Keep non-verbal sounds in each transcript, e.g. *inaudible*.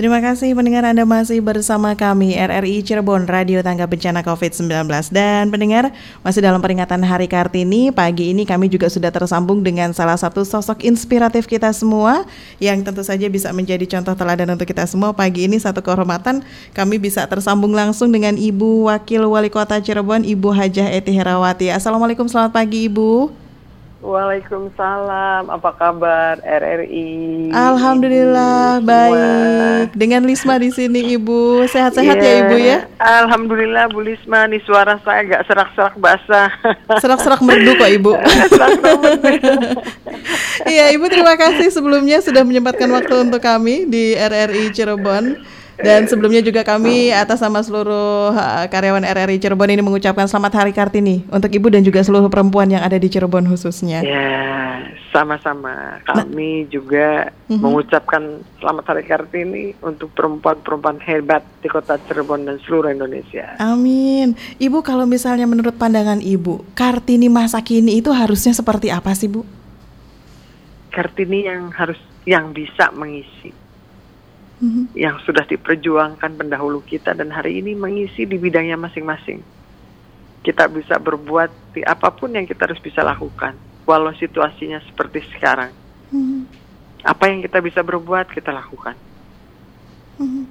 Terima kasih pendengar Anda masih bersama kami RRI Cirebon Radio Tangga Bencana COVID-19 dan pendengar masih dalam peringatan Hari Kartini pagi ini kami juga sudah tersambung dengan salah satu sosok inspiratif kita semua yang tentu saja bisa menjadi contoh teladan untuk kita semua. Pagi ini satu kehormatan kami bisa tersambung langsung dengan Ibu Wakil Wali Kota Cirebon Ibu Hajah Eti Herawati. Assalamualaikum selamat pagi Ibu Waalaikumsalam. Apa kabar RRI? Alhamdulillah Ibu baik. Dengan Lisma di sini Ibu. Sehat-sehat yeah. ya Ibu ya? Alhamdulillah Bu Lisma. Nih suara saya agak serak-serak basah. Serak-serak merdu kok Ibu. *laughs* Iya Ibu terima kasih sebelumnya sudah menyempatkan waktu untuk kami di RRI Cirebon. Dan sebelumnya juga kami atas nama seluruh karyawan RRI Cirebon ini mengucapkan selamat Hari Kartini untuk Ibu dan juga seluruh perempuan yang ada di Cirebon khususnya. Ya, sama-sama. Kami nah. juga uh-huh. mengucapkan selamat Hari Kartini untuk perempuan-perempuan hebat di kota Cirebon dan seluruh Indonesia. Amin. Ibu kalau misalnya menurut pandangan Ibu, Kartini masa kini itu harusnya seperti apa sih, Bu? Kartini yang harus yang bisa mengisi hmm yang sudah diperjuangkan pendahulu kita dan hari ini mengisi di bidangnya masing-masing. Kita bisa berbuat di apa pun yang kita harus bisa lakukan, walau situasinya seperti sekarang. Mm-hmm. Apa yang kita bisa berbuat kita lakukan. Mm-hmm.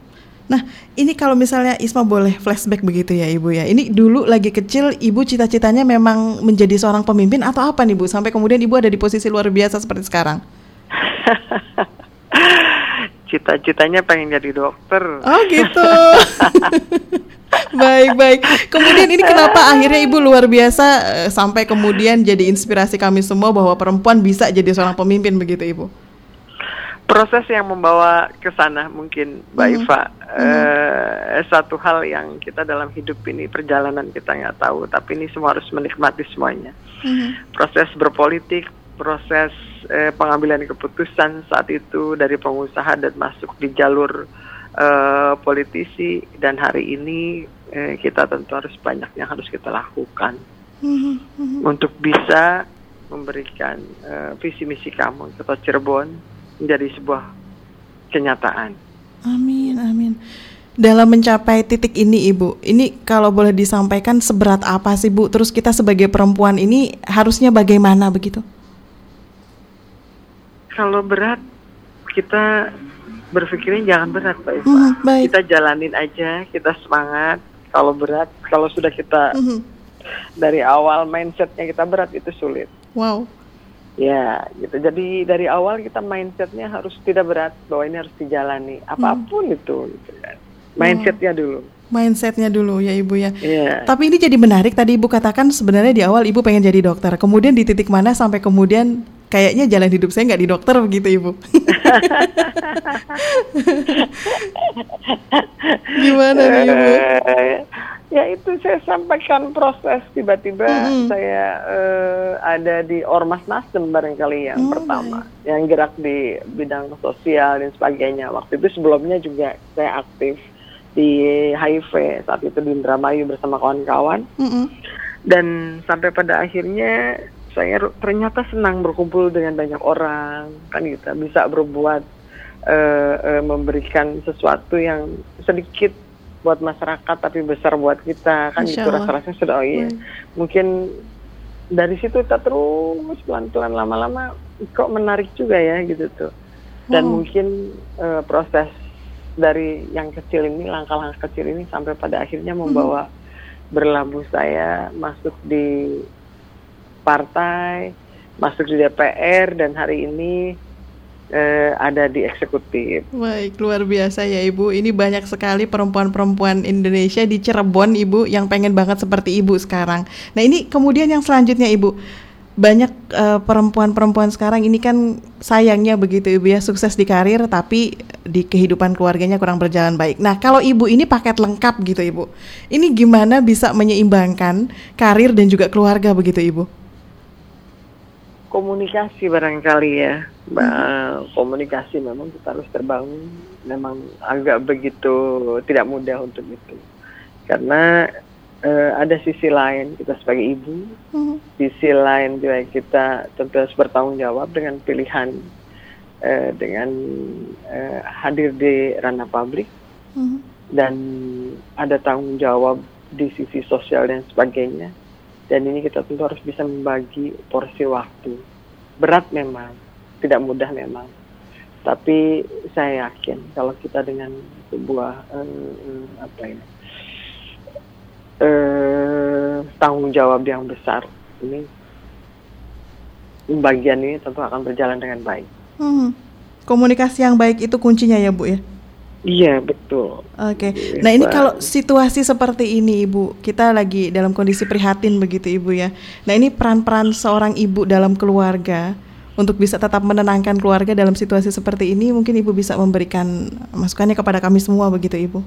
Nah, ini kalau misalnya Isma boleh flashback begitu ya Ibu ya. Ini dulu lagi kecil Ibu cita-citanya memang menjadi seorang pemimpin atau apa nih Bu? Sampai kemudian Ibu ada di posisi luar biasa seperti sekarang. *laughs* cita-citanya pengen jadi dokter. Oh gitu. *laughs* baik baik. Kemudian ini kenapa akhirnya ibu luar biasa eh, sampai kemudian jadi inspirasi kami semua bahwa perempuan bisa jadi seorang pemimpin begitu ibu? Proses yang membawa ke sana mungkin, Mbak mm -hmm. Iva. Uh, satu hal yang kita dalam hidup ini perjalanan kita nggak tahu, tapi ini semua harus menikmati semuanya. Mm -hmm. Proses berpolitik, proses eh, pengambilan keputusan saat itu dari pengusaha dan masuk di jalur eh, politisi dan hari ini eh, kita tentu harus banyak yang harus kita lakukan untuk bisa memberikan eh, visi misi kamu Kota Cirebon menjadi sebuah kenyataan. Amin amin. Dalam mencapai titik ini Ibu, ini kalau boleh disampaikan seberat apa sih Bu? Terus kita sebagai perempuan ini harusnya bagaimana begitu? Kalau berat kita berpikirnya jangan berat Pak Eva. Mm, baik. Kita jalanin aja, kita semangat. Kalau berat, kalau sudah kita mm -hmm. dari awal mindsetnya kita berat itu sulit. Wow. Ya, gitu. Jadi dari awal kita mindsetnya harus tidak berat bahwa ini harus dijalani apa pun mm. itu. Gitu kan. Mindsetnya dulu mindsetnya dulu ya ibu ya. Yeah. Tapi ini jadi menarik tadi ibu katakan sebenarnya di awal ibu pengen jadi dokter. Kemudian di titik mana sampai kemudian kayaknya jalan hidup saya nggak di dokter begitu ibu. *laughs* Gimana nih ibu? Ya itu saya sampaikan proses tiba-tiba mm-hmm. saya uh, ada di Ormas Nasdem barangkali yang mm-hmm. pertama yang gerak di bidang sosial dan sebagainya. Waktu itu sebelumnya juga saya aktif di HIV saat itu di Indramayu bersama kawan-kawan. Mm-hmm. Dan sampai pada akhirnya saya ternyata senang berkumpul dengan banyak orang kan kita bisa berbuat uh, uh, memberikan sesuatu yang sedikit buat masyarakat tapi besar buat kita kan Insya gitu rasa-rasanya sudah oh iya hmm. mungkin dari situ kita terus pelan-pelan lama-lama kok menarik juga ya gitu tuh dan hmm. mungkin uh, proses dari yang kecil ini langkah-langkah kecil ini sampai pada akhirnya membawa hmm. berlabuh saya masuk di partai, masuk di DPR dan hari ini eh, ada di eksekutif. Baik, luar biasa ya Ibu. Ini banyak sekali perempuan-perempuan Indonesia di Cirebon Ibu yang pengen banget seperti Ibu sekarang. Nah, ini kemudian yang selanjutnya Ibu banyak uh, perempuan-perempuan sekarang ini kan sayangnya begitu ibu ya sukses di karir tapi di kehidupan keluarganya kurang berjalan baik. Nah kalau ibu ini paket lengkap gitu ibu, ini gimana bisa menyeimbangkan karir dan juga keluarga begitu ibu? Komunikasi barangkali ya hmm. komunikasi memang kita harus terbangun memang agak begitu tidak mudah untuk itu karena uh, ada sisi lain kita sebagai ibu hmm. sisi lain juga kita tentu harus bertanggung jawab dengan pilihan uh, dengan uh, hadir di ranah publik hmm. dan ada tanggung jawab di sisi sosial dan sebagainya. Dan ini kita tentu harus bisa membagi porsi waktu. Berat memang, tidak mudah memang. Tapi saya yakin kalau kita dengan sebuah uh, apa ya uh, tanggung jawab yang besar ini pembagian ini tentu akan berjalan dengan baik. Hmm. Komunikasi yang baik itu kuncinya ya Bu ya? Iya betul. Oke. Okay. Nah ini kalau situasi seperti ini ibu, kita lagi dalam kondisi prihatin begitu ibu ya. Nah ini peran-peran seorang ibu dalam keluarga untuk bisa tetap menenangkan keluarga dalam situasi seperti ini, mungkin ibu bisa memberikan masukannya kepada kami semua begitu ibu.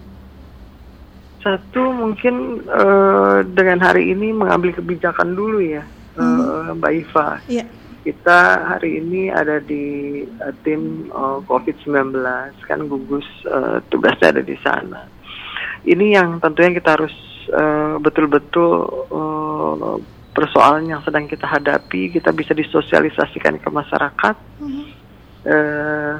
Satu mungkin uh, dengan hari ini mengambil kebijakan dulu ya, hmm. uh, Mbak Iva. Iya kita hari ini ada di uh, tim uh, COVID-19 kan gugus uh, tugasnya ada di sana. Ini yang tentunya kita harus betul-betul uh, persoalan yang sedang kita hadapi kita bisa disosialisasikan ke masyarakat uh,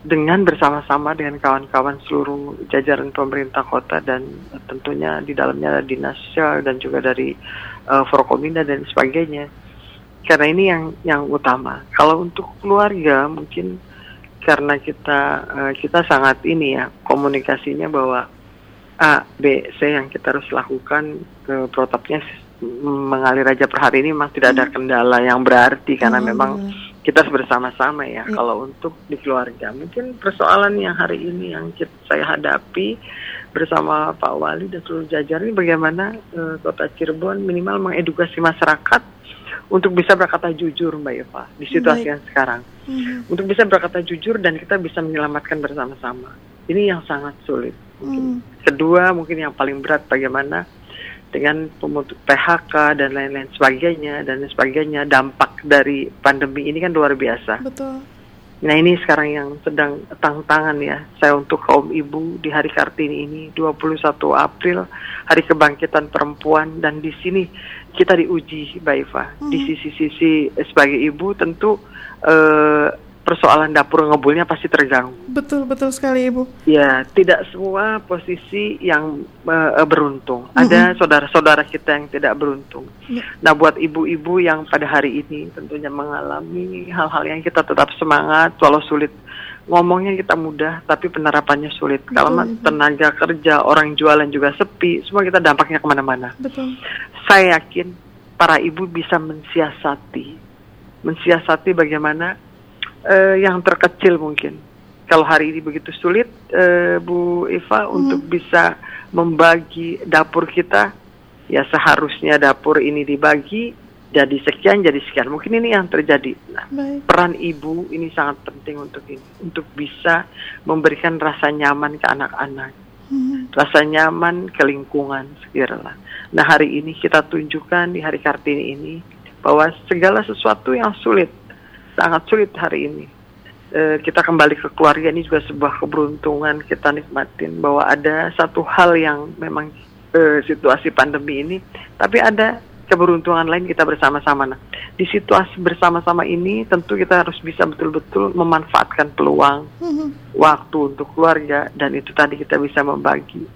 dengan bersama-sama dengan kawan-kawan seluruh jajaran pemerintah kota dan tentunya di dalamnya ada dinas sosial dan juga dari uh, Forkominda dan sebagainya karena ini yang yang utama. Kalau untuk keluarga mungkin karena kita uh, kita sangat ini ya komunikasinya bahwa A, B, C yang kita harus lakukan ke protapnya mengalir aja per hari ini memang tidak ada hmm. kendala yang berarti karena oh, memang kita bersama-sama ya. ya. Kalau untuk di keluarga mungkin persoalan yang hari ini yang kita, saya hadapi bersama Pak Wali dan seluruh jajaran ini bagaimana uh, Kota Cirebon minimal mengedukasi masyarakat untuk bisa berkata jujur Mbak Eva di situasi Baik. yang sekarang. Hmm. Untuk bisa berkata jujur dan kita bisa menyelamatkan bersama-sama. Ini yang sangat sulit. Mungkin. Hmm. Kedua mungkin yang paling berat bagaimana dengan pemutus PHK dan lain-lain sebagainya dan sebagainya dampak dari pandemi ini kan luar biasa. Betul. Nah ini sekarang yang sedang tantangan ya saya untuk kaum ibu di hari Kartini ini 21 April Hari Kebangkitan Perempuan dan di sini kita diuji Mbak Eva hmm. di sisi-sisi sebagai ibu tentu uh, persoalan dapur ngebulnya pasti terganggu. Betul betul sekali ibu. Ya tidak semua posisi yang uh, beruntung. -hmm. Ada saudara-saudara kita yang tidak beruntung. Ya. Nah buat ibu-ibu yang pada hari ini tentunya mengalami hal-hal yang kita tetap semangat walau sulit ngomongnya kita mudah tapi penerapannya sulit. Betul, Kalau betul. tenaga kerja, orang jualan juga sepi, semua kita dampaknya ke mana-mana. Betul. Saya yakin para ibu bisa mensiasati, mensiasati bagaimana uh, yang terkecil mungkin. Kalau hari ini begitu sulit, uh, Bu Eva hmm. untuk bisa membagi dapur kita, ya seharusnya dapur ini dibagi jadi sekian jadi sekian. Mungkin ini yang terjadi. Nah, peran ibu ini sangat penting untuk ini untuk bisa memberikan rasa nyaman ke anak-anak. Hmm. rasa nyaman ke lingkungan sekiranya nah hari ini kita tunjukkan di hari kartini ini bahwa segala sesuatu yang sulit sangat sulit hari ini. E, kita kembali ke keluarga ini juga sebuah keberuntungan kita nikmatin bahwa ada satu hal yang memang e, situasi pandemi ini tapi ada keberuntungan lain kita bersama-sama. Nah, di situasi bersama-sama ini tentu kita harus bisa betul-betul memanfaatkan peluang mm-hmm. waktu untuk keluarga dan itu tadi kita bisa membagi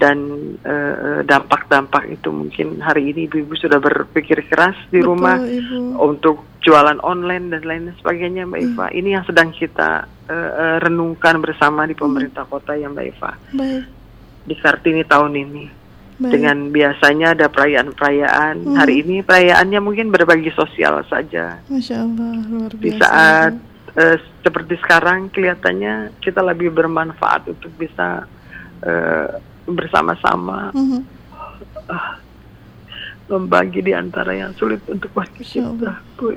dan uh, dampak-dampak itu mungkin hari ini ibu-ibu sudah berpikir keras di Betul, rumah Ibu. untuk jualan online dan lain sebagainya Mbak Eva. Hmm. Ini yang sedang kita uh, renungkan bersama di pemerintah kota ya Mbak Eva. Baik. Di Kartini tahun ini. Baik. Dengan biasanya ada perayaan-perayaan. Hmm. Hari ini perayaannya mungkin berbagi sosial saja. Masya Allah, luar biasa. Di saat uh, seperti sekarang kelihatannya kita lebih bermanfaat untuk bisa uh, bersama-sama hmm. uh, membagi di antara yang sulit untuk bagi kita. Bu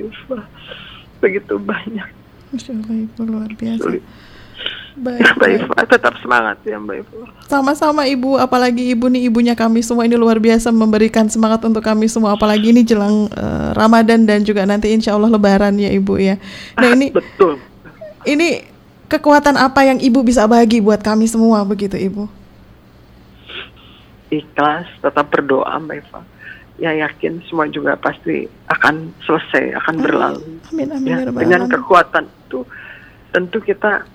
Begitu banyak. Masya Allah, Ibu luar biasa. Sulit Baik, Mbak Iva, tetap semangat ya Mbak Iva. Sama-sama Ibu, apalagi Ibu nih ibunya kami semua ini luar biasa memberikan semangat untuk kami semua, apalagi ini jelang uh, Ramadan dan juga nanti Insya Allah Lebaran ya Ibu ya. Nah ah, ini betul. Ini kekuatan apa yang Ibu bisa bagi buat kami semua begitu Ibu? Ikhlas, tetap berdoa Mbak Iva. Ya yakin semua juga pasti akan selesai, akan berlalu. Amin amin. Ya, ya dengan kekuatan itu tentu kita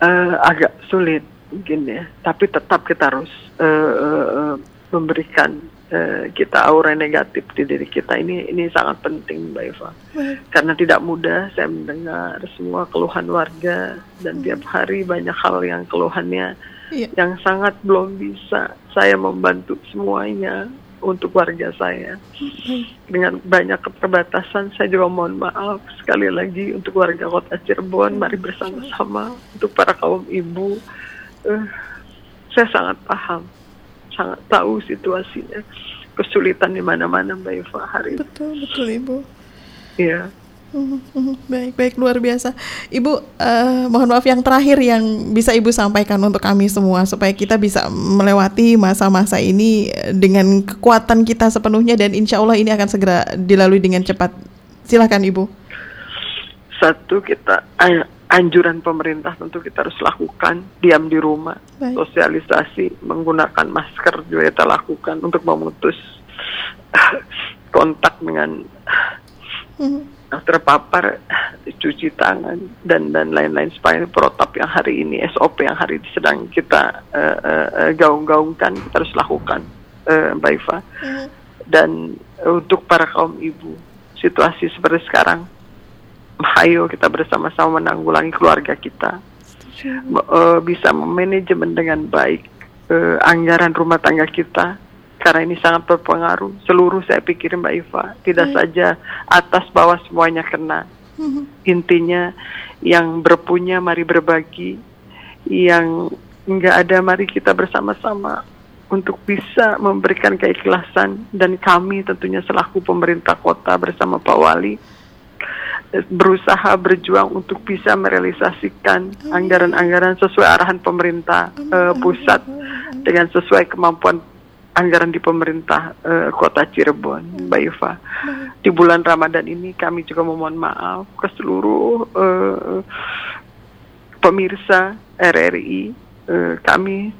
uh, agak sulit mungkin ya, tapi tetap kita harus uh, uh, memberikan uh, kita aura negatif di diri kita. Ini ini sangat penting Mbak Eva. Karena tidak mudah saya mendengar semua keluhan warga dan hmm. tiap hari banyak hal yang keluhannya yeah. yang sangat belum bisa saya membantu semuanya untuk warga saya. Dengan banyak keterbatasan, saya juga mohon maaf sekali lagi untuk warga kota Cirebon. Mari bersama-sama untuk para kaum ibu. Uh, saya sangat paham, sangat tahu situasinya, kesulitan di mana-mana Mbak Eva hari Betul, betul Ibu. Iya. Baik, baik luar biasa. Ibu, uh, mohon maaf yang terakhir yang bisa Ibu sampaikan untuk kami semua supaya kita bisa melewati masa-masa ini dengan kekuatan kita sepenuhnya dan insya Allah ini akan segera dilalui dengan cepat. Silahkan Ibu. Satu kita anjuran pemerintah tentu kita harus lakukan diam di rumah, baik. sosialisasi menggunakan masker juga kita lakukan untuk memutus kontak dengan hmm terpapar cuci tangan dan dan lain-lain supaya protap yang hari ini SOP yang hari ini sedang kita uh, uh, gaung-gaungkan kita harus lakukan uh, Mbak Iva. Mm. dan untuk para kaum ibu situasi seperti sekarang ayo kita bersama-sama menanggulangi keluarga kita. Uh, bisa memanajemen dengan baik uh, anggaran rumah tangga kita karena ini sangat berpengaruh. Seluruh saya pikir Mbak Iva tidak hmm. saja atas bawah semuanya kena. Hmm. intinya yang berpunya mari berbagi yang enggak ada mari kita bersama-sama untuk bisa memberikan keikhlasan. Dan kami tentunya selaku pemerintah kota bersama Pak Wali berusaha berjuang untuk bisa merealisasikan anggaran-anggaran sesuai arahan pemerintah uh, pusat dengan sesuai kemampuan anggaran di pemerintah uh, kota Cirebon. Mbak Yufa. Di bulan Ramadan ini kami juga memohon maaf ke seluruh uh, pemirsa RRI. Uh, eh, kami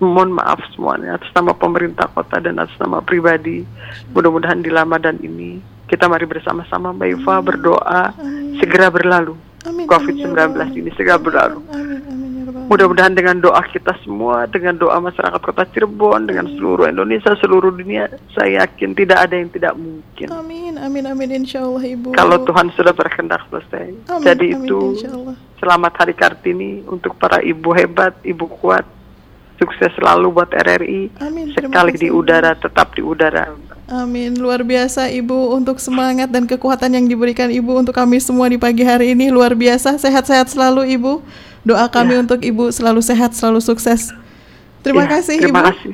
mohon maaf semuanya atas nama pemerintah kota dan atas nama pribadi. Mudah-mudahan di Ramadan ini kita mari bersama-sama Mbak Yufa berdoa segera berlalu. COVID-19 ya ini segera berlalu. Amin, amin. Mudah-mudahan dengan doa kita semua, dengan doa masyarakat kota Cirebon, dengan seluruh Indonesia, seluruh dunia, saya yakin tidak ada yang tidak mungkin. Amin, amin, amin, insya Allah Ibu. Kalau Tuhan sudah berkehendak selesai. Amin, Jadi amin, itu selamat Hari Kartini untuk para ibu hebat, ibu kuat, sukses selalu buat RRI. Amin, Sekali di udara, tetap di udara. Amin. Luar biasa Ibu untuk semangat dan kekuatan yang diberikan Ibu untuk kami semua di pagi hari ini. Luar biasa. Sehat-sehat selalu Ibu. Doa kami ya. untuk Ibu selalu sehat, selalu sukses. Terima ya, kasih terima Ibu. Kasih.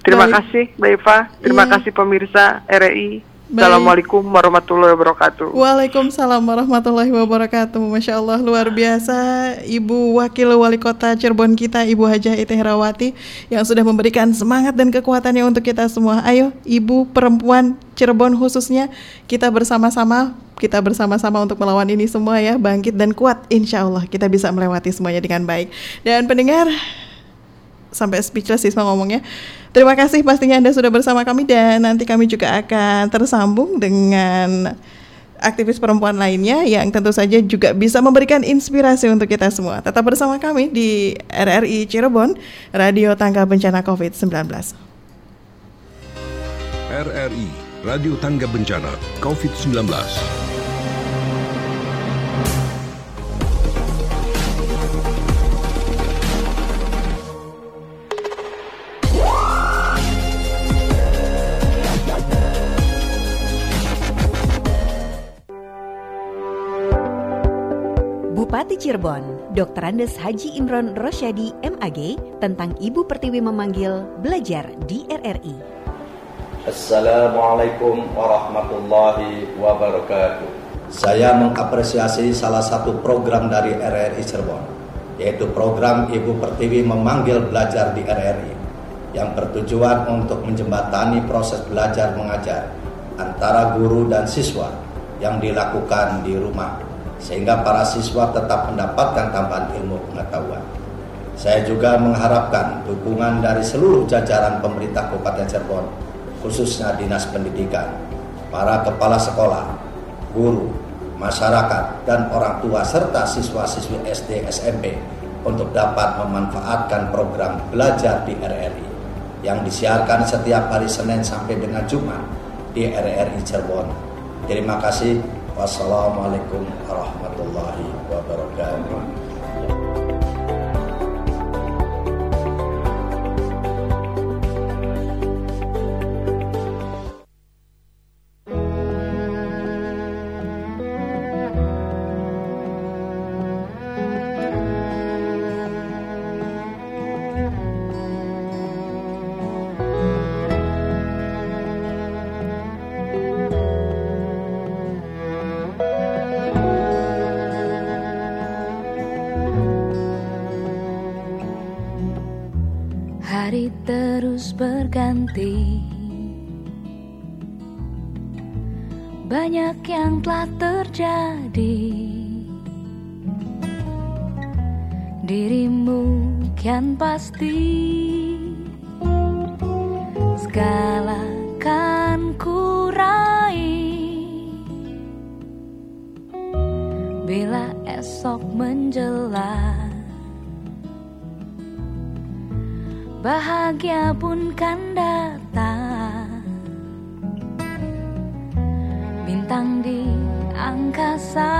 Terima Baik. kasih Mbak Eva. Terima ya. kasih pemirsa RI. Baik. Assalamualaikum warahmatullahi wabarakatuh. Waalaikumsalam warahmatullahi wabarakatuh. Masya Allah luar biasa Ibu Wakil Wali Kota Cirebon kita Ibu Hajah Ite Herawati yang sudah memberikan semangat dan kekuatannya untuk kita semua. Ayo Ibu perempuan Cirebon khususnya kita bersama-sama kita bersama-sama untuk melawan ini semua ya bangkit dan kuat insya Allah kita bisa melewati semuanya dengan baik dan pendengar sampai speechless Isma ngomongnya. Terima kasih pastinya Anda sudah bersama kami dan nanti kami juga akan tersambung dengan aktivis perempuan lainnya yang tentu saja juga bisa memberikan inspirasi untuk kita semua. Tetap bersama kami di RRI Cirebon, Radio Tangga Bencana COVID-19. RRI, Radio Tangga Bencana COVID-19. Bupati Cirebon, Dr. Andes Haji Imron Rosyadi MAG tentang Ibu Pertiwi memanggil belajar di RRI. Assalamualaikum warahmatullahi wabarakatuh. Saya mengapresiasi salah satu program dari RRI Cirebon, yaitu program Ibu Pertiwi memanggil belajar di RRI, yang bertujuan untuk menjembatani proses belajar mengajar antara guru dan siswa yang dilakukan di rumah sehingga para siswa tetap mendapatkan tambahan ilmu pengetahuan. Saya juga mengharapkan dukungan dari seluruh jajaran pemerintah Kabupaten Cirebon, khususnya Dinas Pendidikan, para kepala sekolah, guru, masyarakat, dan orang tua serta siswa-siswi SD SMP untuk dapat memanfaatkan program belajar di RRI yang disiarkan setiap hari Senin sampai dengan Jumat di RRI Cirebon. Terima kasih. Wassalamualaikum warahmatullahi wabarakatuh. Kian pasti Segala kan kurai Bila esok menjelang bahagia pun kan datang. Bintang di angkasa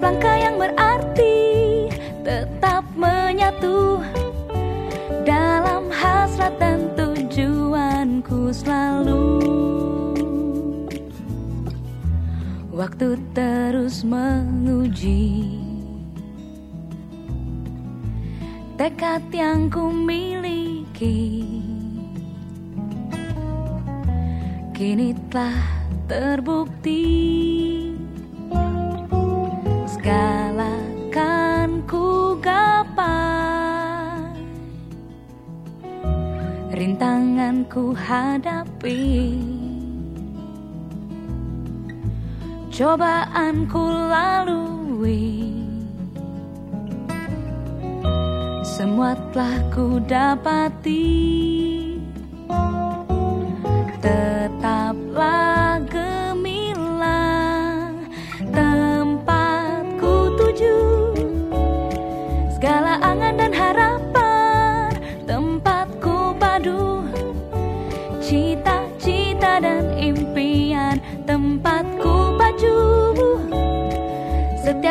langkah yang berarti tetap menyatu dalam hasrat dan tujuanku selalu. Waktu terus menguji tekad yang ku miliki. Kini telah terbukti Rintangan ku hadapi. Cobaan ku lalui. Semua telah ku dapati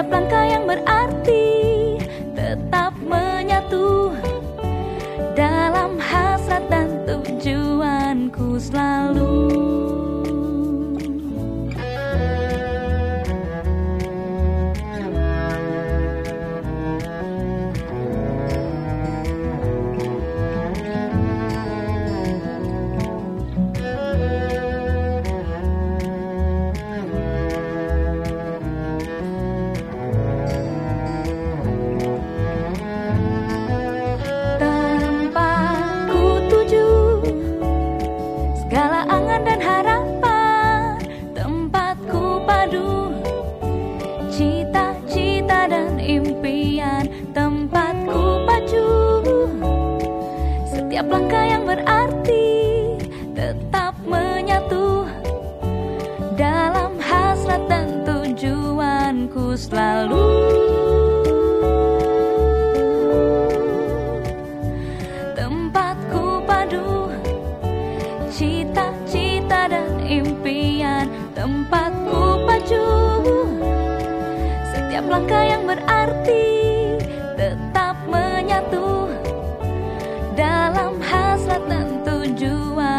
Setiap langkah angka yang berarti tetap menyatu dalam hasrat dan tujuan.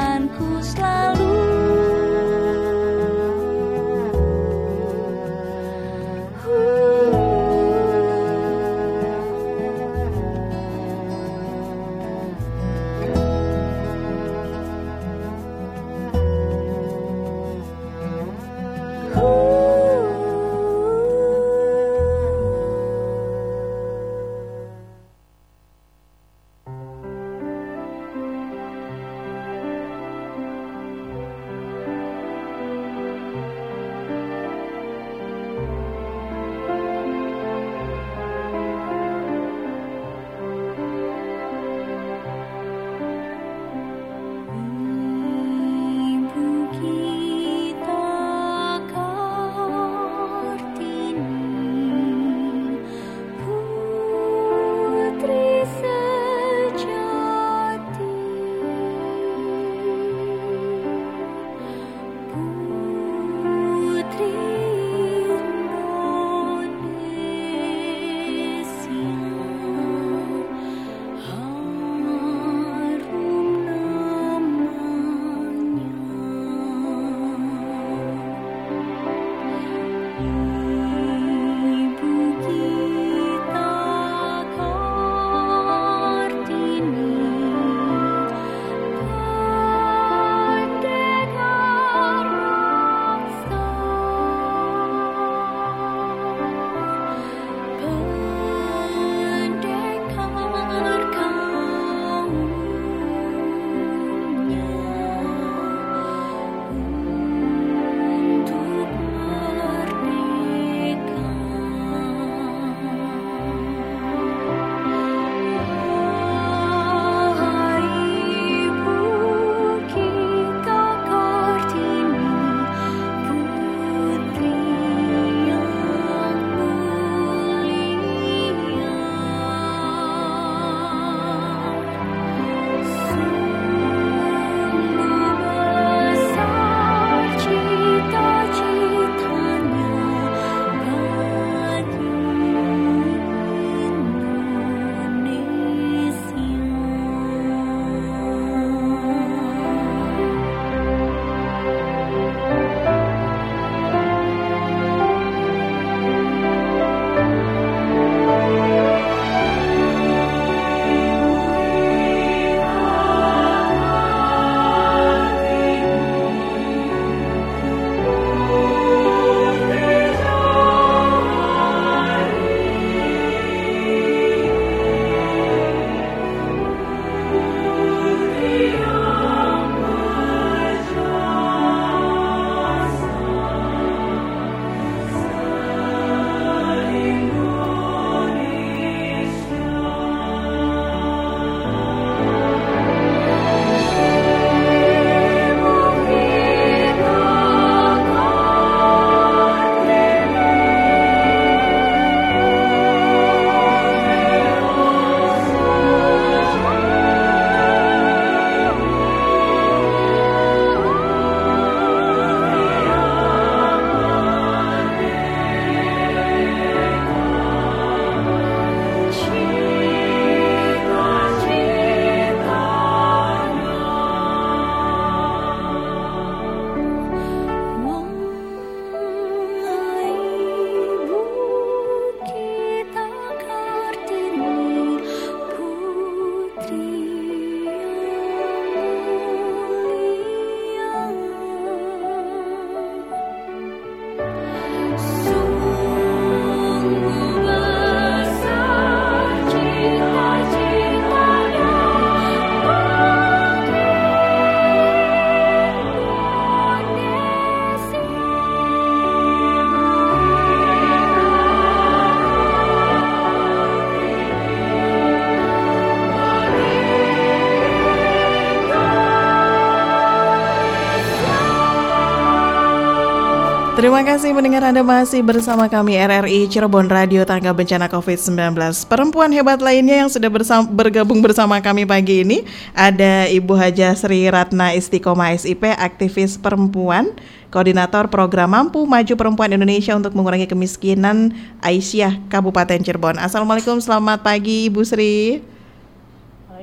Terima kasih mendengar Anda masih bersama kami RRI Cirebon Radio Tangga Bencana COVID-19. Perempuan hebat lainnya yang sudah bersama, bergabung bersama kami pagi ini ada Ibu Haja Sri Ratna Istiqomah SIP, aktivis perempuan, koordinator program Mampu Maju Perempuan Indonesia untuk mengurangi kemiskinan Aisyah Kabupaten Cirebon. Assalamualaikum, selamat pagi Ibu Sri.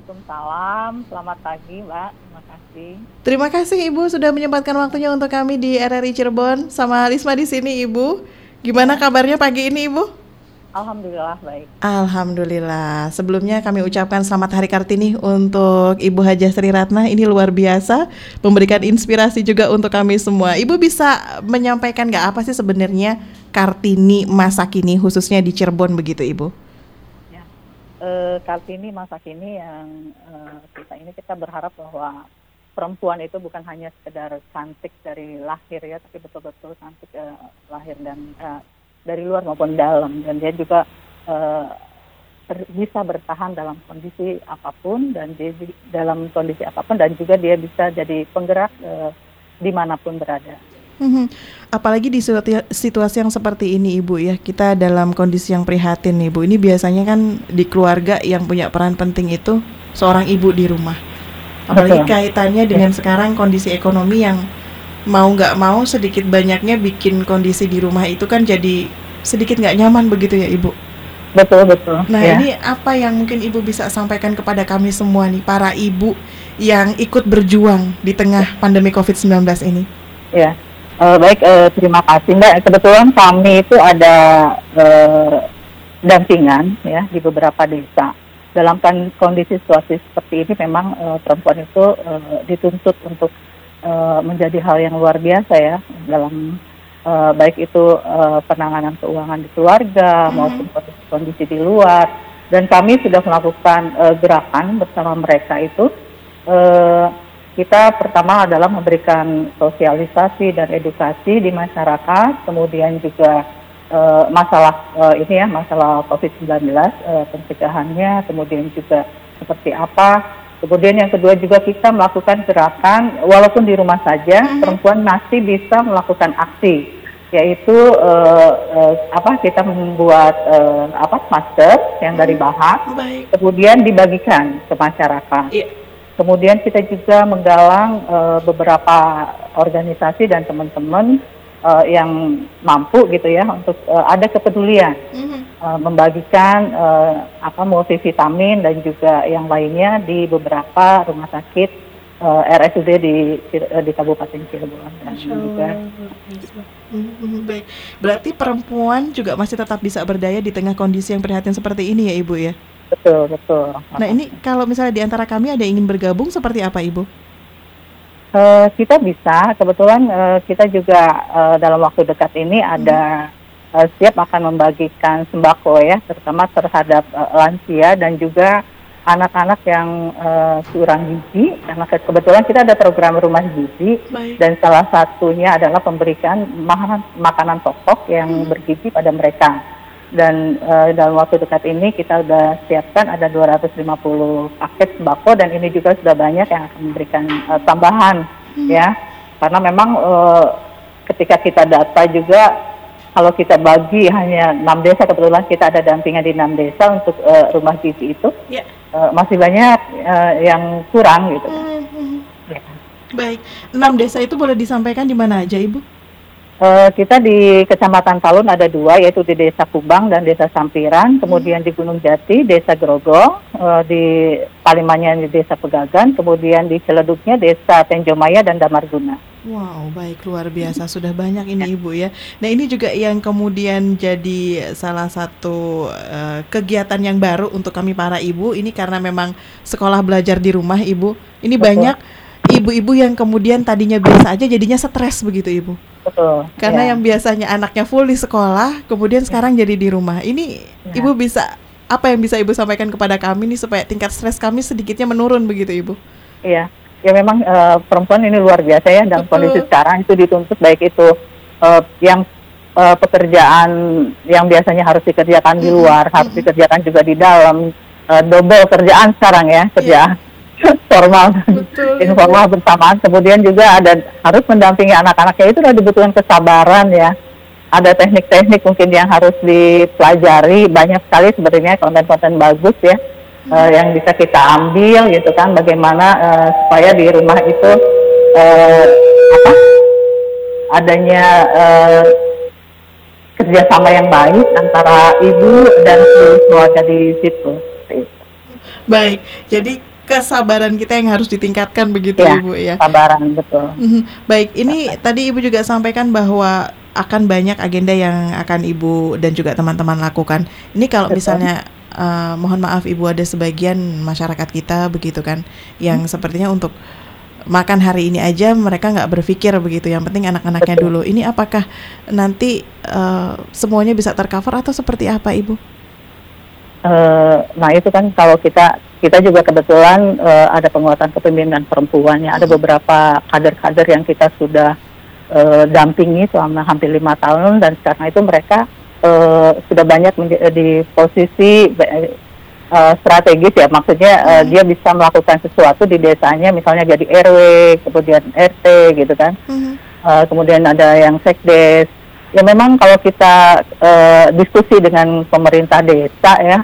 Waalaikumsalam, selamat pagi Mbak, terima kasih. Terima kasih Ibu sudah menyempatkan waktunya untuk kami di RRI Cirebon sama Risma di sini Ibu. Gimana kabarnya pagi ini Ibu? Alhamdulillah baik. Alhamdulillah. Sebelumnya kami ucapkan selamat Hari Kartini untuk Ibu Haja Sri Ratna. Ini luar biasa, memberikan inspirasi juga untuk kami semua. Ibu bisa menyampaikan nggak apa sih sebenarnya Kartini masa kini khususnya di Cirebon begitu Ibu? Uh, Kartini masa kini yang uh, kita ini kita berharap bahwa perempuan itu bukan hanya sekedar cantik dari lahir ya, tapi betul-betul cantik uh, lahir dan uh, dari luar maupun dalam dan dia juga uh, bisa bertahan dalam kondisi apa pun dan dia dalam kondisi apa pun dan juga dia bisa jadi penggerak uh, di mana pun berada. Hmm, apalagi di situasi yang seperti ini Ibu ya, kita dalam kondisi yang prihatin Ibu. Ini biasanya kan di keluarga yang punya peran penting itu seorang ibu di rumah. Apalagi Betul. kaitannya dengan ya. sekarang kondisi ekonomi yang mau nggak mau sedikit banyaknya bikin kondisi di rumah itu kan jadi sedikit nggak nyaman begitu ya Ibu. Betul betul. Nah ya. ini apa yang mungkin Ibu bisa sampaikan kepada kami semua nih para ibu yang ikut berjuang di tengah pandemi COVID-19 ini? Ya, Uh, baik, uh, terima kasih Mbak. Kebetulan kami itu ada uh, dampingan ya di beberapa desa. Dalam kan kondisi situasi seperti ini memang uh, perempuan itu uh, dituntut untuk uh, menjadi hal yang luar biasa ya dalam uh, baik itu uh, penanganan keuangan di keluarga mm -hmm. maupun kondisi, kondisi di luar. Dan kami sudah melakukan uh, gerakan bersama mereka itu. Uh, kita pertama adalah memberikan sosialisasi dan edukasi di masyarakat, kemudian juga uh, masalah uh, ini ya masalah COVID-19 uh, eh, pencegahannya, kemudian juga seperti apa. Kemudian yang kedua juga kita melakukan gerakan walaupun di rumah saja mm-hmm. perempuan masih bisa melakukan aksi yaitu uh, uh, apa kita membuat uh, apa masker yang dari mm-hmm. bahan, Baik. kemudian dibagikan ke masyarakat. Yeah Kemudian kita juga menggalang uh, beberapa organisasi dan teman-teman uh, yang mampu gitu ya untuk uh, ada kepedulian mm-hmm. uh, membagikan uh, apa multivitamin dan juga yang lainnya di beberapa rumah sakit uh, RSUD di di Kabupaten Cirebon dan juga mm-hmm. Baik, berarti perempuan juga masih tetap bisa berdaya di tengah kondisi yang prihatin seperti ini ya Ibu ya? Betul, betul. Nah ini kalau misalnya di antara kami ada yang ingin bergabung seperti apa Ibu? Uh, kita bisa, kebetulan uh, kita juga uh, dalam waktu dekat ini ada uh, siap akan membagikan sembako ya, terutama terhadap uh, lansia dan juga anak-anak yang uh, kurang gizi. Karena kebetulan kita ada program rumah gizi Baik. dan salah satunya adalah pemberikan makanan, makanan pokok yang hmm. bergizi pada mereka dan uh, dalam waktu dekat ini kita sudah siapkan ada 250 paket sembako dan ini juga sudah banyak yang akan memberikan uh, tambahan hmm. ya karena memang uh, ketika kita data juga kalau kita bagi hanya enam desa kebetulan kita ada dampingan di enam desa untuk uh, rumah gizi itu yeah. Ya. uh, masih banyak uh, yang kurang gitu. Hmm. hmm. Ya. Baik, enam desa itu boleh disampaikan di mana aja ibu? Uh, kita di Kecamatan Talun ada dua, yaitu di Desa Kubang dan Desa Sampiran, kemudian di Gunung Jati, Desa Grogol, uh, di Palimannya di Desa Pegagan, kemudian di Celeduknya Desa Tenjomaya dan Damarguna. Wow, baik luar biasa sudah banyak ini Ibu ya. Nah ini juga yang kemudian jadi salah satu uh, kegiatan yang baru untuk kami para ibu. Ini karena memang sekolah belajar di rumah Ibu. Ini Betul. banyak ibu-ibu yang kemudian tadinya biasa aja jadinya stres begitu Ibu. Betul. Karena ya. yang biasanya anaknya full di sekolah, kemudian ya. sekarang jadi di rumah. Ini ya. Ibu bisa apa yang bisa Ibu sampaikan kepada kami nih supaya tingkat stres kami sedikitnya menurun begitu Ibu? Iya. Ya memang uh, perempuan ini luar biasa ya dalam Betul. kondisi sekarang itu dituntut baik itu uh, yang uh, pekerjaan yang biasanya harus dikerjakan di luar, mm -hmm. harus dikerjakan juga di dalam uh, double kerjaan sekarang ya, kerja. Yeah *laughs* formal dan informal bersamaan. Kemudian juga ada harus mendampingi anak-anaknya itu sudah dibutuhkan kesabaran ya. Ada teknik-teknik mungkin yang harus dipelajari. Banyak sekali sebenarnya konten-konten bagus ya uh, yang bisa kita ambil gitu kan. Bagaimana uh, supaya di rumah itu uh, apa adanya uh, kerjasama yang baik antara ibu dan keluarga di situ. Baik, jadi kesabaran kita yang harus ditingkatkan begitu ya, ibu ya. Kesabaran betul. Mhm. Baik, ini Sabar. tadi ibu juga sampaikan bahwa akan banyak agenda yang akan ibu dan juga teman-teman lakukan. Ini kalau betul. misalnya uh, mohon maaf ibu ada sebagian masyarakat kita begitu kan, yang hmm. sepertinya untuk makan hari ini aja mereka nggak berpikir begitu. Yang penting anak-anaknya dulu. Ini apakah nanti uh, semuanya bisa tercover atau seperti apa ibu? Uh, nah itu kan kalau kita kita juga kebetulan uh, ada penguatan kepemimpinan perempuannya. Ada beberapa kader-kader yang kita sudah uh, dampingi selama hampir lima tahun dan sekarang itu mereka uh, sudah banyak di posisi uh, strategis ya. Maksudnya uh, dia bisa melakukan sesuatu di desanya, misalnya jadi RW, kemudian RT gitu kan. Hmm. Uh, kemudian ada yang sekdes. Ya memang kalau kita uh, diskusi dengan pemerintah desa ya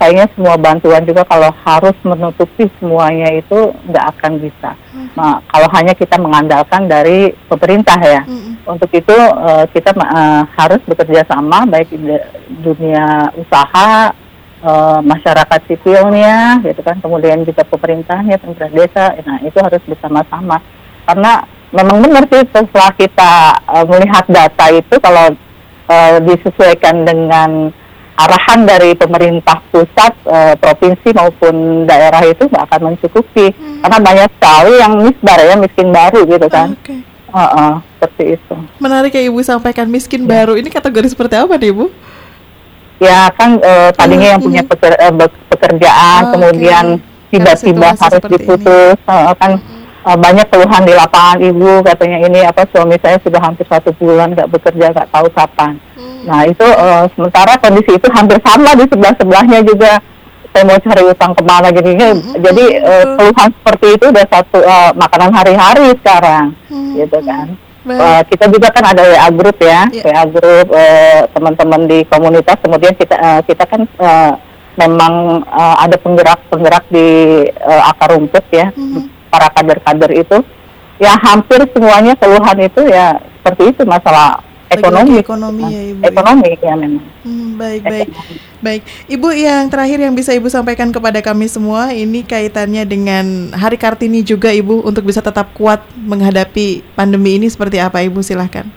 kayaknya semua bantuan juga kalau harus menutupi semuanya itu nggak akan bisa. Hmm. Nah, kalau hanya kita mengandalkan dari pemerintah ya, hmm. untuk itu uh, kita uh, harus bekerja sama baik di dunia usaha, uh, masyarakat sipilnya, gitu kan, kemudian juga pemerintahnya, pemerintah desa. Nah, itu harus bersama-sama karena memang benar sih setelah kita uh, melihat data itu kalau uh, disesuaikan dengan arahan dari pemerintah pusat, e, provinsi maupun daerah itu nggak akan mencukupi hmm. karena banyak sekali yang misbar ya miskin baru gitu kan. Okay. Uh, uh, seperti itu. Menarik ya ibu sampaikan miskin ya. baru ini kategori seperti apa nih ibu? Ya kan e, tadinya hmm. yang punya hmm. peker, e, pekerjaan oh, kemudian tiba-tiba okay. harus diputus uh, kan. Hmm uh, banyak keluhan di lapangan ibu katanya ini apa suami saya sudah hampir satu bulan nggak bekerja nggak tahu kapan. Nah itu uh, sementara kondisi itu hampir sama di sebelah sebelahnya juga saya mau cari utang ke mana gini hmm. jadi uh, keluhan seperti itu udah satu uh, makanan hari-hari sekarang hmm. gitu kan Uh, kita juga kan ada WA group ya, yeah. WA group uh, teman-teman di komunitas. Kemudian kita uh, kita kan uh, memang uh, ada penggerak-penggerak di uh, akar rumput ya. Mm -hmm para kader-kader itu ya hampir semuanya keluhan itu ya seperti itu masalah ekonomi. ekonomi ya ibu ekonomi ya, ya memang. Hmm, baik baik. Baik. Ibu yang terakhir yang bisa ibu sampaikan kepada kami semua ini kaitannya dengan hari kartini juga ibu untuk bisa tetap kuat menghadapi pandemi ini seperti apa ibu? Silahkan.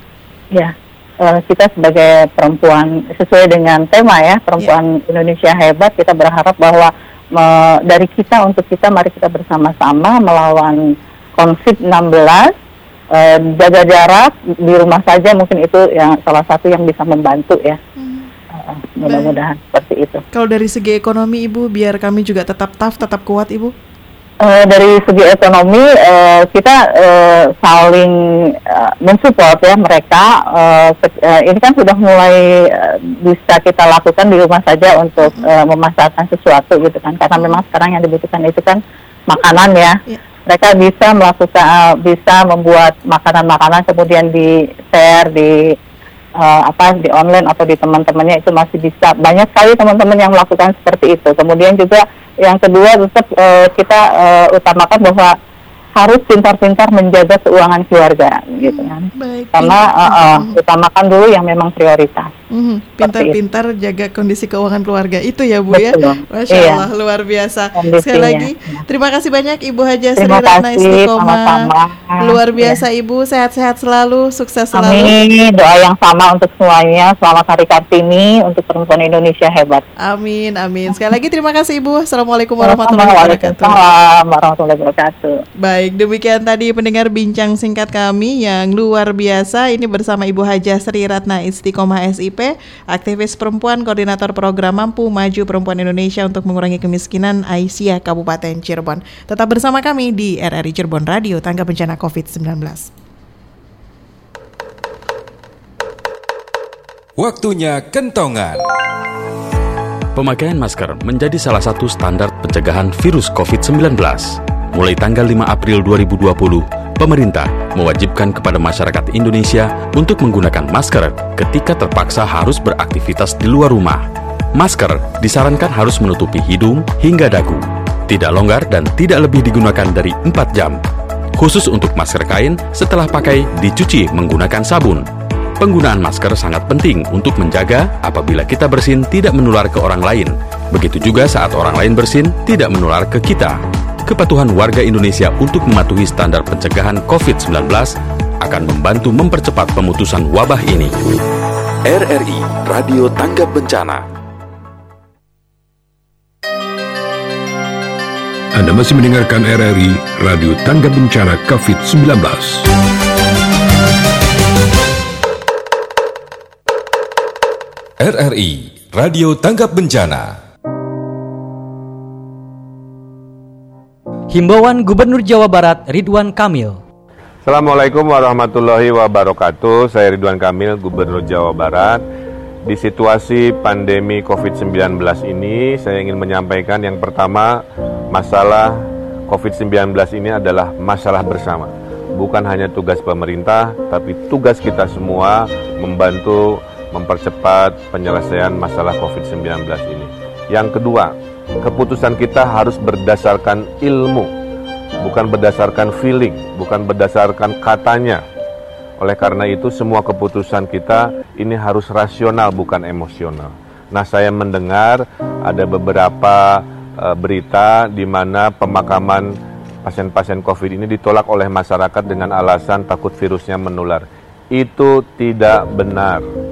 Ya uh, kita sebagai perempuan sesuai dengan tema ya perempuan ya. Indonesia hebat kita berharap bahwa me, dari kita untuk kita mari kita bersama-sama melawan COVID-19 jaga jarak di rumah saja mungkin itu yang salah satu yang bisa membantu ya. Hmm. Uh, mudah-mudahan seperti itu. Kalau dari segi ekonomi Ibu biar kami juga tetap tough, tetap kuat Ibu. Uh, dari segi ekonomi uh, kita uh, saling uh, mensupport ya mereka uh, uh, ini kan sudah mulai uh, bisa kita lakukan di rumah saja untuk uh, memasarkan sesuatu gitu kan karena memang sekarang yang dibutuhkan itu kan makanan ya yeah. Mereka bisa melakukan uh, bisa membuat makanan-makanan kemudian di share di uh, apa di online atau di teman-temannya itu masih bisa. Banyak sekali teman-teman yang melakukan seperti itu. Kemudian juga yang kedua tetap uh, kita uh, utamakan bahwa harus pintar-pintar menjaga keuangan keluarga gitu kan. Baik, Karena uh, uh, utamakan dulu yang memang prioritas. Mm, pintar-pintar jaga kondisi keuangan keluarga itu ya Bu ya? Betul. ya. Masya iya. Allah luar biasa. Kondisinya. Sekali lagi terima kasih banyak Ibu Haja Sri Ratna Istiqomah. Luar biasa ya. Ibu, sehat-sehat selalu, sukses selalu. Amin. Doa yang sama untuk semuanya. Selamat Hari Kartini untuk perempuan Indonesia hebat. Amin, amin. Sekali lagi terima kasih Ibu. Assalamualaikum warahmatullahi wabarakatuh. Warahmatullahi wabarakatuh. Baik, demikian tadi pendengar bincang singkat kami yang luar biasa ini bersama Ibu Haja Sri Ratna Istiqomah SIP aktivis perempuan, koordinator program Mampu Maju Perempuan Indonesia untuk mengurangi kemiskinan Aisyah Kabupaten Cirebon. Tetap bersama kami di RRI Cirebon Radio Tangga Bencana COVID-19. Waktunya kentongan. Pemakaian masker menjadi salah satu standar pencegahan virus COVID-19. Mulai tanggal 5 April 2020, pemerintah mewajibkan kepada masyarakat Indonesia untuk menggunakan masker ketika terpaksa harus beraktivitas di luar rumah. Masker disarankan harus menutupi hidung hingga dagu, tidak longgar dan tidak lebih digunakan dari 4 jam. Khusus untuk masker kain, setelah pakai dicuci menggunakan sabun. Penggunaan masker sangat penting untuk menjaga apabila kita bersin tidak menular ke orang lain. Begitu juga saat orang lain bersin tidak menular ke kita. Kepatuhan warga Indonesia untuk mematuhi standar pencegahan COVID-19 akan membantu mempercepat pemutusan wabah ini. RRI Radio Tanggap Bencana. Anda masih mendengarkan RRI Radio Tanggap Bencana COVID-19. RRI Radio Tanggap Bencana. Himbauan Gubernur Jawa Barat Ridwan Kamil. Assalamualaikum warahmatullahi wabarakatuh. Saya Ridwan Kamil, Gubernur Jawa Barat. Di situasi pandemi COVID-19 ini, saya ingin menyampaikan yang pertama, masalah COVID-19 ini adalah masalah bersama. Bukan hanya tugas pemerintah, tapi tugas kita semua membantu mempercepat penyelesaian masalah COVID-19 ini. Yang kedua, keputusan kita harus berdasarkan ilmu, bukan berdasarkan feeling, bukan berdasarkan katanya. Oleh karena itu, semua keputusan kita ini harus rasional, bukan emosional. Nah, saya mendengar ada beberapa uh, berita di mana pemakaman pasien-pasien COVID ini ditolak oleh masyarakat dengan alasan takut virusnya menular. Itu tidak benar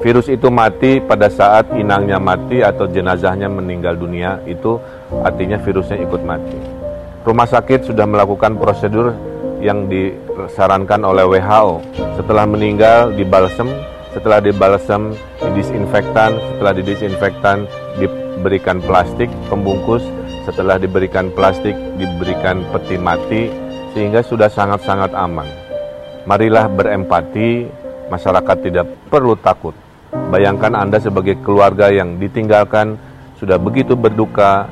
virus itu mati pada saat inangnya mati atau jenazahnya meninggal dunia, itu artinya virusnya ikut mati. Rumah sakit sudah melakukan prosedur yang disarankan oleh WHO. Setelah meninggal dibalsem, setelah dibalsem didisinfektan, setelah didisinfektan diberikan plastik pembungkus, setelah diberikan plastik diberikan peti mati sehingga sudah sangat-sangat aman. Marilah berempati, masyarakat tidak perlu takut. Bayangkan Anda sebagai keluarga yang ditinggalkan sudah begitu berduka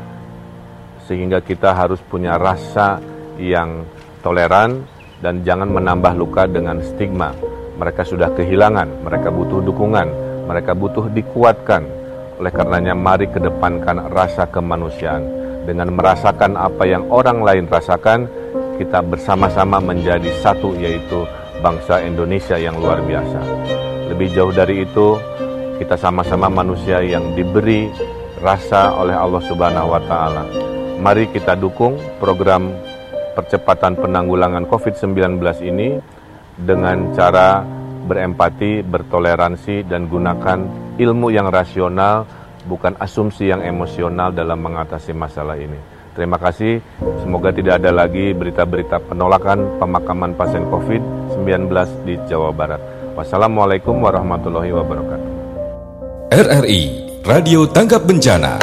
sehingga kita harus punya rasa yang toleran dan jangan menambah luka dengan stigma. Mereka sudah kehilangan, mereka butuh dukungan, mereka butuh dikuatkan. Oleh karenanya mari kedepankan rasa kemanusiaan. Dengan merasakan apa yang orang lain rasakan, kita bersama-sama menjadi satu yaitu bangsa Indonesia yang luar biasa. Lebih jauh dari itu, kita sama-sama manusia yang diberi rasa oleh Allah Subhanahu wa taala. Mari kita dukung program percepatan penanggulangan COVID-19 ini dengan cara berempati, bertoleransi dan gunakan ilmu yang rasional bukan asumsi yang emosional dalam mengatasi masalah ini. Terima kasih. Semoga tidak ada lagi berita-berita penolakan pemakaman pasien COVID-19 di Jawa Barat. Wassalamualaikum warahmatullahi wabarakatuh. RRI Radio Tanggap Bencana.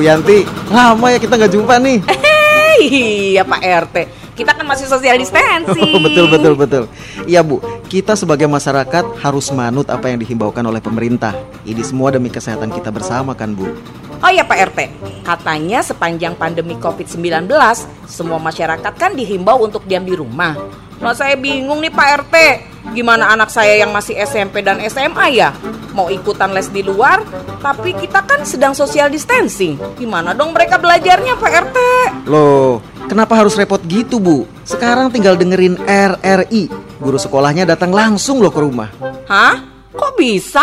Bu Yanti, lama ya kita nggak jumpa nih. Hei, iya Pak RT. Kita kan masih social distancing. *laughs* betul betul betul. Iya Bu, kita sebagai masyarakat harus manut apa yang dihimbaukan oleh pemerintah. Ini semua demi kesehatan kita bersama kan Bu. Oh iya Pak RT, katanya sepanjang pandemi COVID-19, semua masyarakat kan dihimbau untuk diam di rumah. Nah saya bingung nih Pak RT, gimana anak saya yang masih SMP dan SMA ya? Mau ikutan les di luar, tapi kita kan sedang social distancing. Gimana dong mereka belajarnya Pak RT? Loh, kenapa harus repot gitu Bu? Sekarang tinggal dengerin RRI. Guru sekolahnya datang langsung loh ke rumah. Hah? Kok bisa?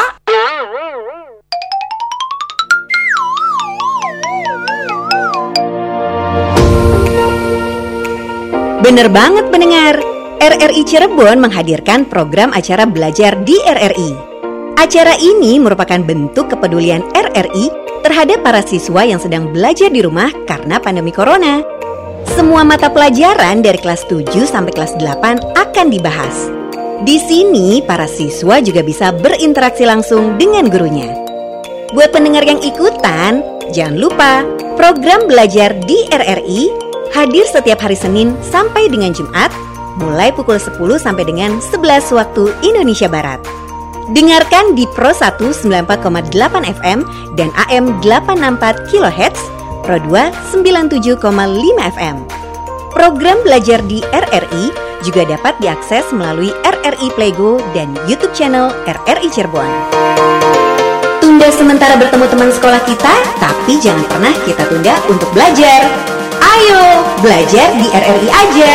Bener banget pendengar. RRI Cirebon menghadirkan program acara belajar di RRI. Acara ini merupakan bentuk kepedulian RRI terhadap para siswa yang sedang belajar di rumah karena pandemi corona. Semua mata pelajaran dari kelas 7 sampai kelas 8 akan dibahas. Di sini, para siswa juga bisa berinteraksi langsung dengan gurunya. Buat pendengar yang ikutan, jangan lupa program belajar di RRI hadir setiap hari Senin sampai dengan Jumat, mulai pukul 10 sampai dengan 11 waktu Indonesia Barat. Dengarkan di Pro 1 94,8 FM dan AM 864 kHz, Pro 2 97,5 FM. Program belajar di RRI juga dapat diakses melalui RRI Playgo dan YouTube channel RRI Cirebon. Tunda sementara bertemu teman sekolah kita, tapi jangan pernah kita tunda untuk belajar. Ayo, belajar di RRI aja.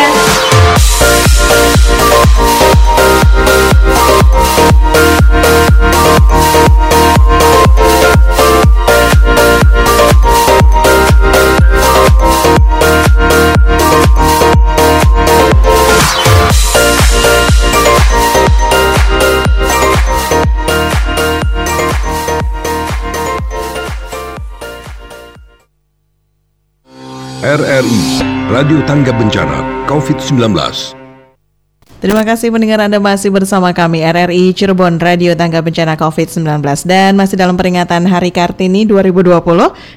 RRI Radio Tangga Bencana COVID-19 Terima kasih pendengar Anda masih bersama kami RRI Cirebon Radio Tangga Bencana COVID-19 dan masih dalam peringatan Hari Kartini 2020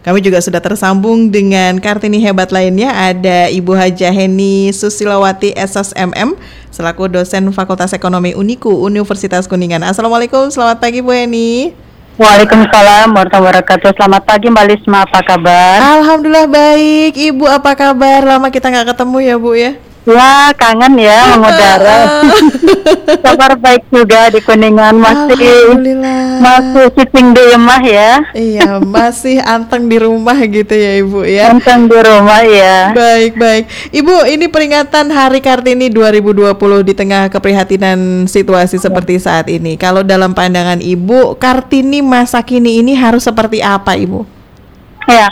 kami juga sudah tersambung dengan Kartini hebat lainnya ada Ibu Haja Heni Susilawati SSMM selaku dosen Fakultas Ekonomi Uniku Universitas Kuningan. Assalamualaikum, selamat pagi Bu Heni. Waalaikumsalam warahmatullahi wabarakatuh. Selamat pagi Mbak Lisma, apa kabar? Alhamdulillah baik. Ibu apa kabar? Lama kita nggak ketemu ya Bu ya. Ya kangen ya mengudara. *laughs* Kabar baik juga di Kuningan masih masih sitting di rumah ya. Iya masih anteng di rumah gitu ya Ibu ya. Anteng di rumah ya. Baik baik. Ibu ini peringatan Hari Kartini 2020 di tengah keprihatinan situasi seperti saat ini. Kalau dalam pandangan Ibu Kartini masa kini ini harus seperti apa Ibu? Ya,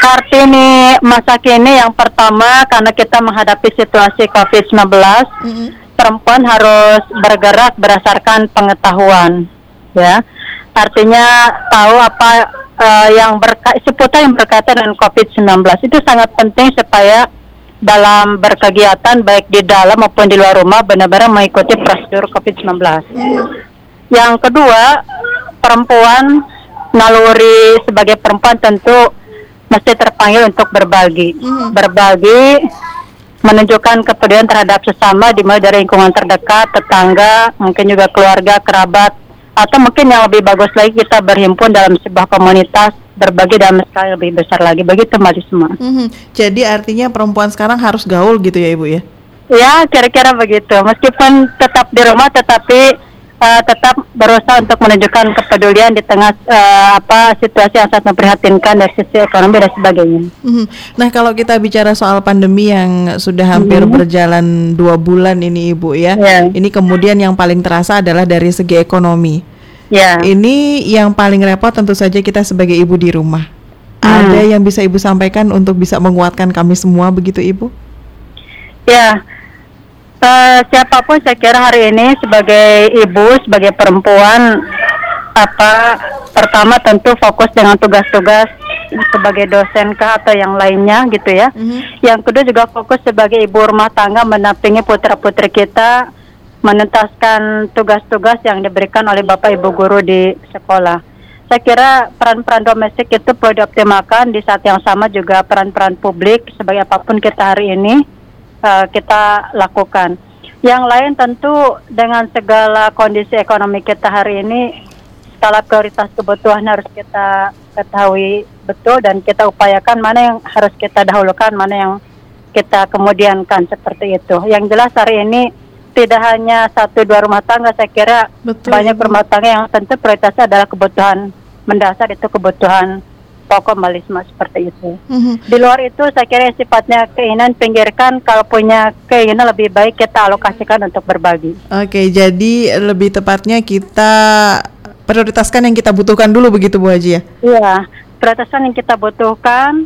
Kartini masa kini yang pertama karena kita menghadapi situasi COVID-19, mm-hmm. perempuan harus bergerak berdasarkan pengetahuan, ya. Artinya tahu apa uh, yang berka seputar yang berkaitan dengan COVID-19 itu sangat penting supaya dalam berkegiatan baik di dalam maupun di luar rumah benar-benar mengikuti prosedur COVID-19. Mm. Yang kedua, perempuan naluri sebagai perempuan tentu mesti terpanggil untuk berbagi, hmm. berbagi, menunjukkan kepedulian terhadap sesama dimulai dari lingkungan terdekat, tetangga, mungkin juga keluarga, kerabat, atau mungkin yang lebih bagus lagi kita berhimpun dalam sebuah komunitas berbagi dalam skala lebih besar lagi begitu Mbak semua. Hmm. Jadi artinya perempuan sekarang harus gaul gitu ya Ibu ya? Ya kira-kira begitu. Meskipun tetap di rumah tetapi uh, tetap berusaha untuk menunjukkan kepedulian di tengah uh, apa situasi yang sangat memprihatinkan dari sisi ekonomi dan sebagainya. Mm-hmm. Nah kalau kita bicara soal pandemi yang sudah hampir mm-hmm. berjalan dua bulan ini ibu ya, yeah. ini kemudian yang paling terasa adalah dari segi ekonomi. Yeah. Ini yang paling repot tentu saja kita sebagai ibu di rumah. Mm. Ada yang bisa ibu sampaikan untuk bisa menguatkan kami semua begitu ibu? Ya. Uh, siapa pun saya kira hari ini sebagai ibu, sebagai perempuan, apa pertama tentu fokus dengan tugas-tugas sebagai dosen kah atau yang lainnya gitu ya. Mm-hmm. Yang kedua juga fokus sebagai ibu rumah tangga menampingi putra-putri kita menuntaskan tugas-tugas yang diberikan oleh bapak ibu guru di sekolah. Saya kira peran-peran domestik itu perlu dioptimalkan di saat yang sama juga peran-peran publik sebagai apa pun kita hari ini uh, kita lakukan. Yang lain tentu dengan segala kondisi ekonomi kita hari ini, skala prioritas kebutuhan harus kita ketahui betul dan kita upayakan mana yang harus kita dahulukan, mana yang kita kemudiankan seperti itu. Yang jelas hari ini tidak hanya satu dua rumah tangga, saya kira betul, banyak rumah tangga yang tentu prioritasnya adalah kebutuhan mendasar itu kebutuhan pokok malisme seperti itu. Mm-hmm. Di luar itu saya kira sifatnya keinginan pinggirkan kalau punya keinginan lebih baik kita alokasikan untuk berbagi. Oke, jadi lebih tepatnya kita prioritaskan yang kita butuhkan dulu begitu Bu Haji ya? Iya, prioritaskan yang kita butuhkan.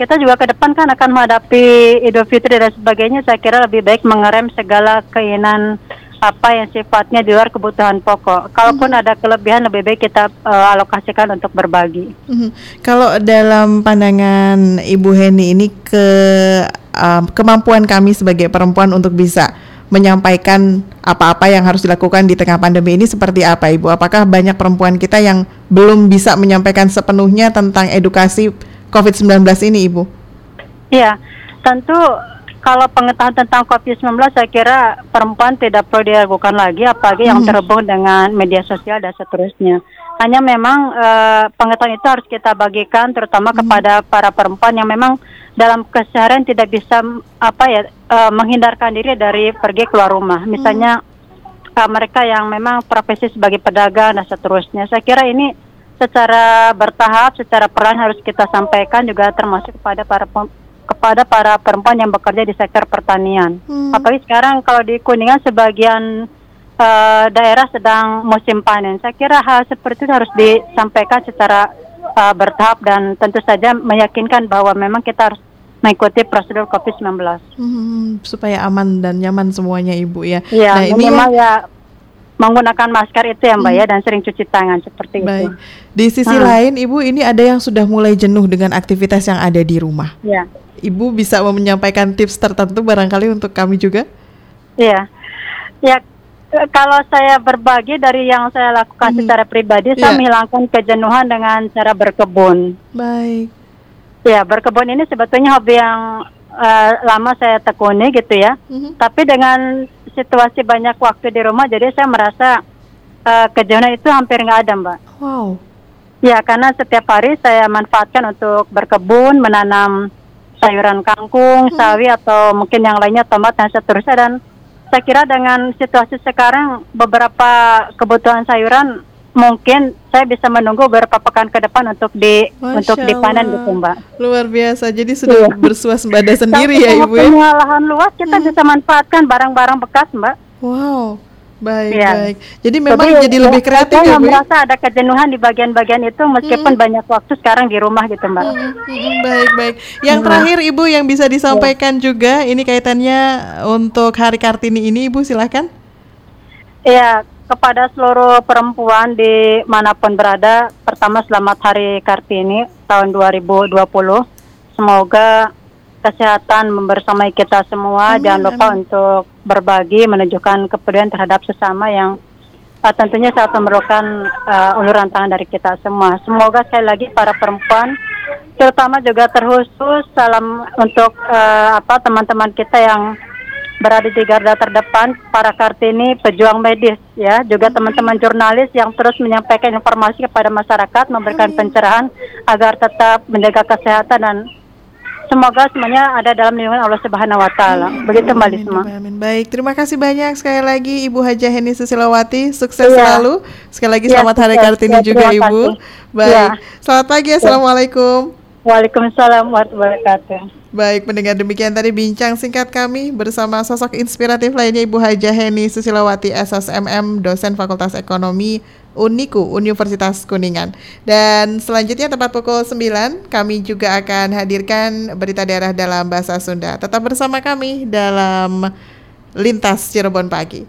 Kita juga ke depan kan akan menghadapi Idul Fitri dan sebagainya. Saya kira lebih baik mengerem segala keinginan apa yang sifatnya di luar kebutuhan pokok. Kalaupun mm-hmm. ada kelebihan lebih baik kita uh, alokasikan untuk berbagi. Mm-hmm. Kalau dalam pandangan Ibu Heni ini ke uh, kemampuan kami sebagai perempuan untuk bisa menyampaikan apa-apa yang harus dilakukan di tengah pandemi ini seperti apa Ibu? Apakah banyak perempuan kita yang belum bisa menyampaikan sepenuhnya tentang edukasi COVID-19 ini Ibu? Iya, tentu kalau pengetahuan tentang COVID-19 saya kira perempuan tidak perlu diragukan lagi apalagi yang Hmm. terhubung dengan media sosial dan seterusnya. Hanya memang eh, pengetahuan itu harus kita bagikan terutama kepada para perempuan yang memang dalam keseharian tidak bisa apa ya eh, menghindarkan diri dari pergi keluar rumah. Misalnya eh, mereka yang memang profesi sebagai pedagang dan seterusnya. Saya kira ini secara bertahap, secara peran harus kita sampaikan juga termasuk kepada para kepada para perempuan yang bekerja di sektor pertanian. Apalagi sekarang kalau di Kuningan sebagian eh, daerah sedang musim panen. Saya kira hal seperti itu harus disampaikan secara eh, bertahap dan tentu saja meyakinkan bahwa memang kita harus mengikuti prosedur COVID-19. Hmm, supaya aman dan nyaman semuanya Ibu ya. Iya, nah, ini yang- ya menggunakan masker itu ya Mbak ya dan sering cuci tangan seperti Baik. itu. Di sisi Hmm. lain, Ibu ini ada yang sudah mulai jenuh dengan aktivitas yang ada di rumah. Ya. Ibu bisa menyampaikan tips tertentu barangkali untuk kami juga? Iya. Ya kalau saya berbagi dari yang saya lakukan secara pribadi, saya Iya. menghilangkan kejenuhan dengan cara berkebun. Baik. Ya, berkebun ini sebetulnya hobi yang eh, lama saya tekuni gitu ya. Mhm. Tapi dengan situasi banyak waktu di rumah, jadi saya merasa eh, kejenuhan itu hampir nggak ada, Mbak. Wow. Ya, karena setiap hari saya manfaatkan untuk berkebun, menanam sayuran kangkung, sawi atau mungkin yang lainnya tomat dan seterusnya dan saya kira dengan situasi sekarang beberapa kebutuhan sayuran mungkin saya bisa menunggu beberapa pekan ke depan untuk di Masya untuk dipanen Allah. gitu, Mbak. Luar biasa. Jadi sudah Iya. bersuasembada sendiri ya Ibu ya. punya lahan luas kita bisa manfaatkan barang-barang bekas, Mbak. Wow. Baik, Iya. baik. Jadi memang jadi, ya, lebih kreatif saya ya, nggak Bu. ya? merasa ada kejenuhan di bagian-bagian itu meskipun banyak waktu sekarang di rumah gitu, Mbak. Mm, Baik, baik. Yang Hmm. terakhir Ibu yang bisa disampaikan juga ini kaitannya untuk Hari Kartini ini Ibu silahkan. Iya, kepada seluruh perempuan di mana pun berada, pertama selamat Hari Kartini tahun 2020. Semoga kesehatan membersamai kita semua. Amin, Jangan lupa untuk berbagi, menunjukkan kepedulian terhadap sesama yang uh, tentunya sangat memerlukan uh, uluran tangan dari kita semua. Semoga sekali lagi para perempuan, terutama juga terkhusus salam untuk uh, apa teman-teman kita yang berada di garda terdepan para kartini pejuang medis ya juga teman-teman jurnalis yang terus menyampaikan informasi kepada masyarakat memberikan pencerahan agar tetap menjaga kesehatan dan semoga semuanya ada dalam lindungan Allah Subhanahu wa taala. Begitu Mbak Lisma. Amin. Baik, terima kasih banyak sekali lagi Ibu Haja Heni Susilawati. Sukses Iya. selalu. Sekali lagi Iya, selamat Hari. Kartini Ya, juga Ibu. kasih. Baik. Iya. Selamat pagi. Assalamualaikum. Waalaikumsalam warahmatullahi wabarakatuh. Baik, pendengar demikian tadi bincang singkat kami bersama sosok inspiratif lainnya Ibu Haja Heni Susilawati SSMM, dosen Fakultas Ekonomi Uniku Universitas Kuningan. Dan selanjutnya tepat pukul 9 kami juga akan hadirkan berita daerah dalam bahasa Sunda. Tetap bersama kami dalam Lintas Cirebon Pagi.